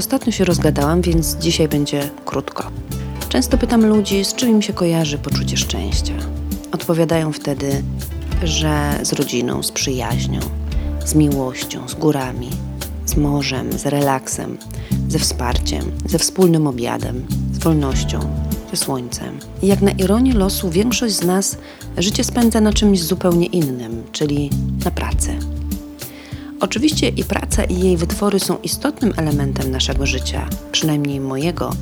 Ostatnio się rozgadałam, więc dzisiaj będzie krótko. Często pytam ludzi, z czym im się kojarzy poczucie szczęścia. Odpowiadają wtedy, że z rodziną, z przyjaźnią, z miłością, z górami, z morzem, z relaksem, ze wsparciem, ze wspólnym obiadem, z wolnością, ze słońcem. I jak na ironię losu, większość z nas życie spędza na czymś zupełnie innym, czyli na pracy. Oczywiście i praca, i jej wytwory są istotnym elementem naszego życia, przynajmniej mojego,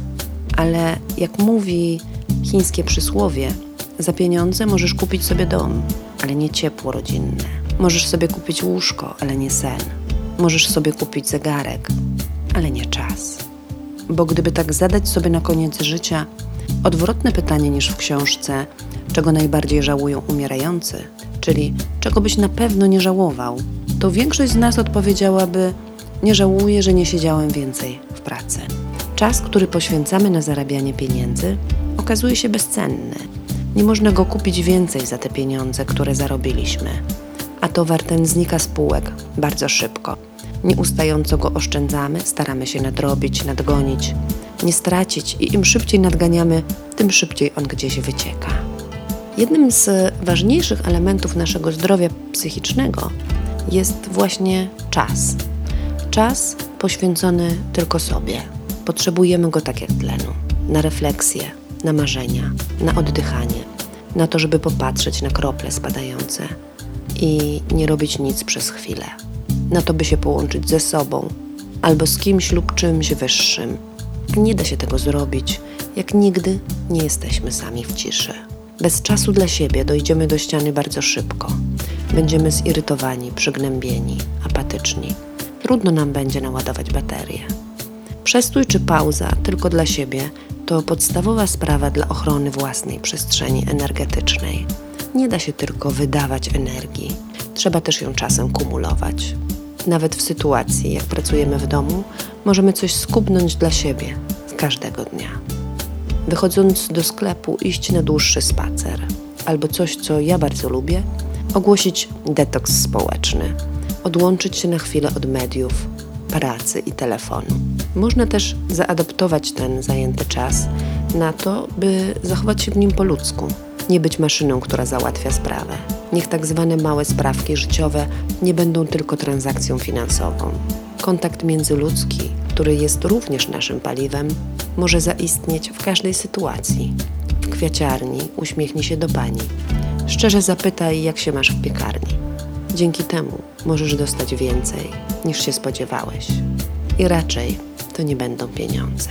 ale jak mówi chińskie przysłowie, za pieniądze możesz kupić sobie dom, ale nie ciepło rodzinne. Możesz sobie kupić łóżko, ale nie sen. Możesz sobie kupić zegarek, ale nie czas. Bo gdyby tak zadać sobie na koniec życia odwrotne pytanie niż w książce, czego najbardziej żałują umierający, czyli czego byś na pewno nie żałował, to większość z nas odpowiedziałaby: Nie żałuję, że nie siedziałem więcej w pracy. Czas, który poświęcamy na zarabianie pieniędzy, okazuje się bezcenny. Nie można go kupić więcej za te pieniądze, które zarobiliśmy, a towar ten znika z półek bardzo szybko. Nieustająco go oszczędzamy, staramy się nadrobić, nadgonić, nie stracić i im szybciej nadganiamy, tym szybciej on gdzieś wycieka. Jednym z ważniejszych elementów naszego zdrowia psychicznego jest właśnie czas. Czas poświęcony tylko sobie. Potrzebujemy go tak jak tlenu na refleksję, na marzenia, na oddychanie, na to, żeby popatrzeć na krople spadające i nie robić nic przez chwilę, na to, by się połączyć ze sobą albo z kimś lub czymś wyższym. Nie da się tego zrobić, jak nigdy nie jesteśmy sami w ciszy. Bez czasu dla siebie dojdziemy do ściany bardzo szybko. Będziemy zirytowani, przygnębieni, apatyczni. Trudno nam będzie naładować baterię. Przestój czy pauza tylko dla siebie to podstawowa sprawa dla ochrony własnej przestrzeni energetycznej. Nie da się tylko wydawać energii, trzeba też ją czasem kumulować. Nawet w sytuacji, jak pracujemy w domu, możemy coś skubnąć dla siebie każdego dnia. Wychodząc do sklepu, iść na dłuższy spacer, albo coś, co ja bardzo lubię, ogłosić detoks społeczny, odłączyć się na chwilę od mediów, pracy i telefonu. Można też zaadoptować ten zajęty czas na to, by zachować się w nim po ludzku, nie być maszyną, która załatwia sprawę. Niech tak zwane małe sprawki życiowe nie będą tylko transakcją finansową. Kontakt międzyludzki, który jest również naszym paliwem, może zaistnieć w każdej sytuacji. W kwiaciarni uśmiechnij się do pani. Szczerze zapytaj, jak się masz w piekarni. Dzięki temu możesz dostać więcej niż się spodziewałeś. I raczej to nie będą pieniądze.